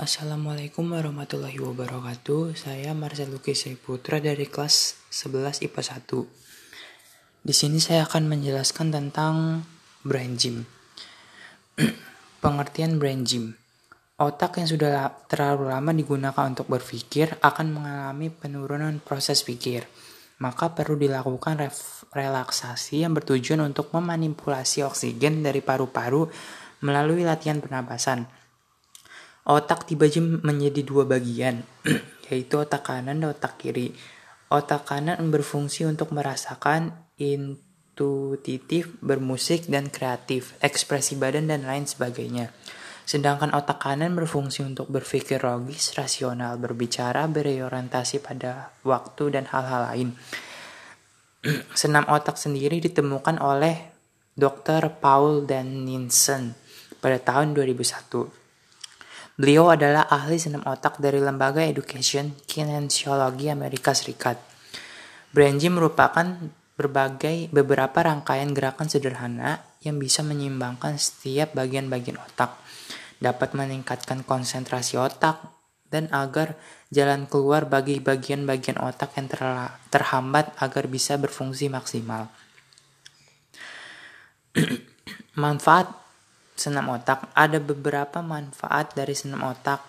Assalamualaikum warahmatullahi wabarakatuh. Saya Marcel Lukis Putra dari kelas 11 IPA 1. Di sini saya akan menjelaskan tentang brain gym. Pengertian brain gym. Otak yang sudah terlalu lama digunakan untuk berpikir akan mengalami penurunan proses pikir. Maka perlu dilakukan relaksasi yang bertujuan untuk memanipulasi oksigen dari paru-paru melalui latihan pernapasan Otak dibagi menjadi dua bagian, yaitu otak kanan dan otak kiri. Otak kanan berfungsi untuk merasakan, intuitif, bermusik, dan kreatif, ekspresi badan, dan lain sebagainya. Sedangkan otak kanan berfungsi untuk berpikir logis, rasional, berbicara, berorientasi pada waktu, dan hal-hal lain. Senam otak sendiri ditemukan oleh Dr. Paul Danielson pada tahun 2001. Beliau adalah ahli senam otak dari Lembaga Education Kinesiologi Amerika Serikat. Brain Gym merupakan berbagai beberapa rangkaian gerakan sederhana yang bisa menyeimbangkan setiap bagian-bagian otak, dapat meningkatkan konsentrasi otak, dan agar jalan keluar bagi bagian-bagian otak yang terhambat agar bisa berfungsi maksimal. Manfaat senam otak. Ada beberapa manfaat dari senam otak.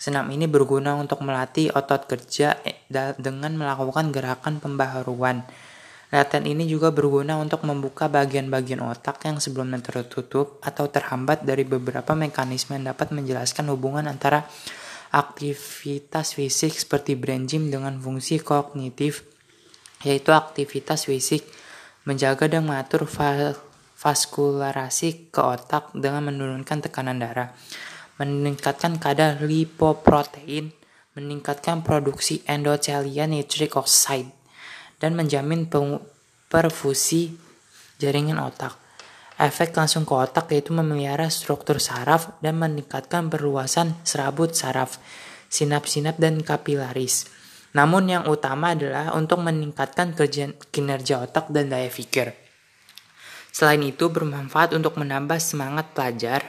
Senam ini berguna untuk melatih otot kerja eh, dengan melakukan gerakan pembaharuan. Latihan ini juga berguna untuk membuka bagian-bagian otak yang sebelumnya tertutup atau terhambat dari beberapa mekanisme yang dapat menjelaskan hubungan antara aktivitas fisik seperti brain gym dengan fungsi kognitif, yaitu aktivitas fisik menjaga dan mengatur vaskularasi ke otak dengan menurunkan tekanan darah, meningkatkan kadar lipoprotein, meningkatkan produksi endothelia nitric oxide, dan menjamin perfusi jaringan otak. Efek langsung ke otak yaitu memelihara struktur saraf dan meningkatkan perluasan serabut saraf, sinap-sinap dan kapilaris. Namun yang utama adalah untuk meningkatkan kinerja otak dan daya pikir. Selain itu bermanfaat untuk menambah semangat pelajar,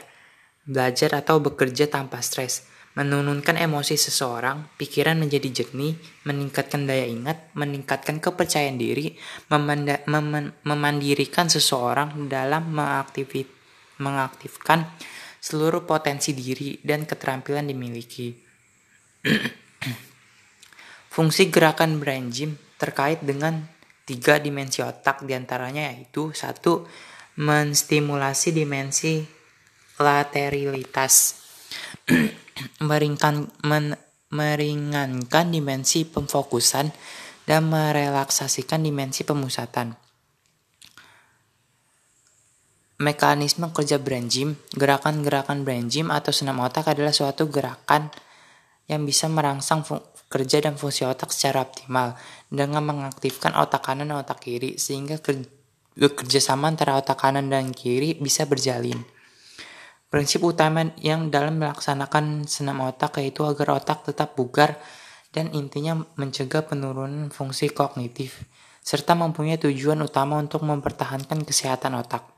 belajar atau bekerja tanpa stres, menurunkan emosi seseorang, pikiran menjadi jernih, meningkatkan daya ingat, meningkatkan kepercayaan diri, mem memandirikan seseorang dalam mengaktifkan seluruh potensi diri dan keterampilan dimiliki. Fungsi gerakan brain gym terkait dengan tiga dimensi otak di antaranya yaitu satu menstimulasi dimensi lateralitas meringankan meringankan dimensi pemfokusan dan merelaksasikan dimensi pemusatan. Mekanisme kerja brain gym gerakan-gerakan brain gym atau senam otak adalah suatu gerakan yang bisa merangsang kerja dan fungsi otak secara optimal dengan mengaktifkan otak kanan dan otak kiri sehingga kerjasama antara otak kanan dan kiri bisa berjalin. Prinsip utama yang dalam melaksanakan senam otak yaitu agar otak tetap bugar dan intinya mencegah penurunan fungsi kognitif serta mempunyai tujuan utama untuk mempertahankan kesehatan otak.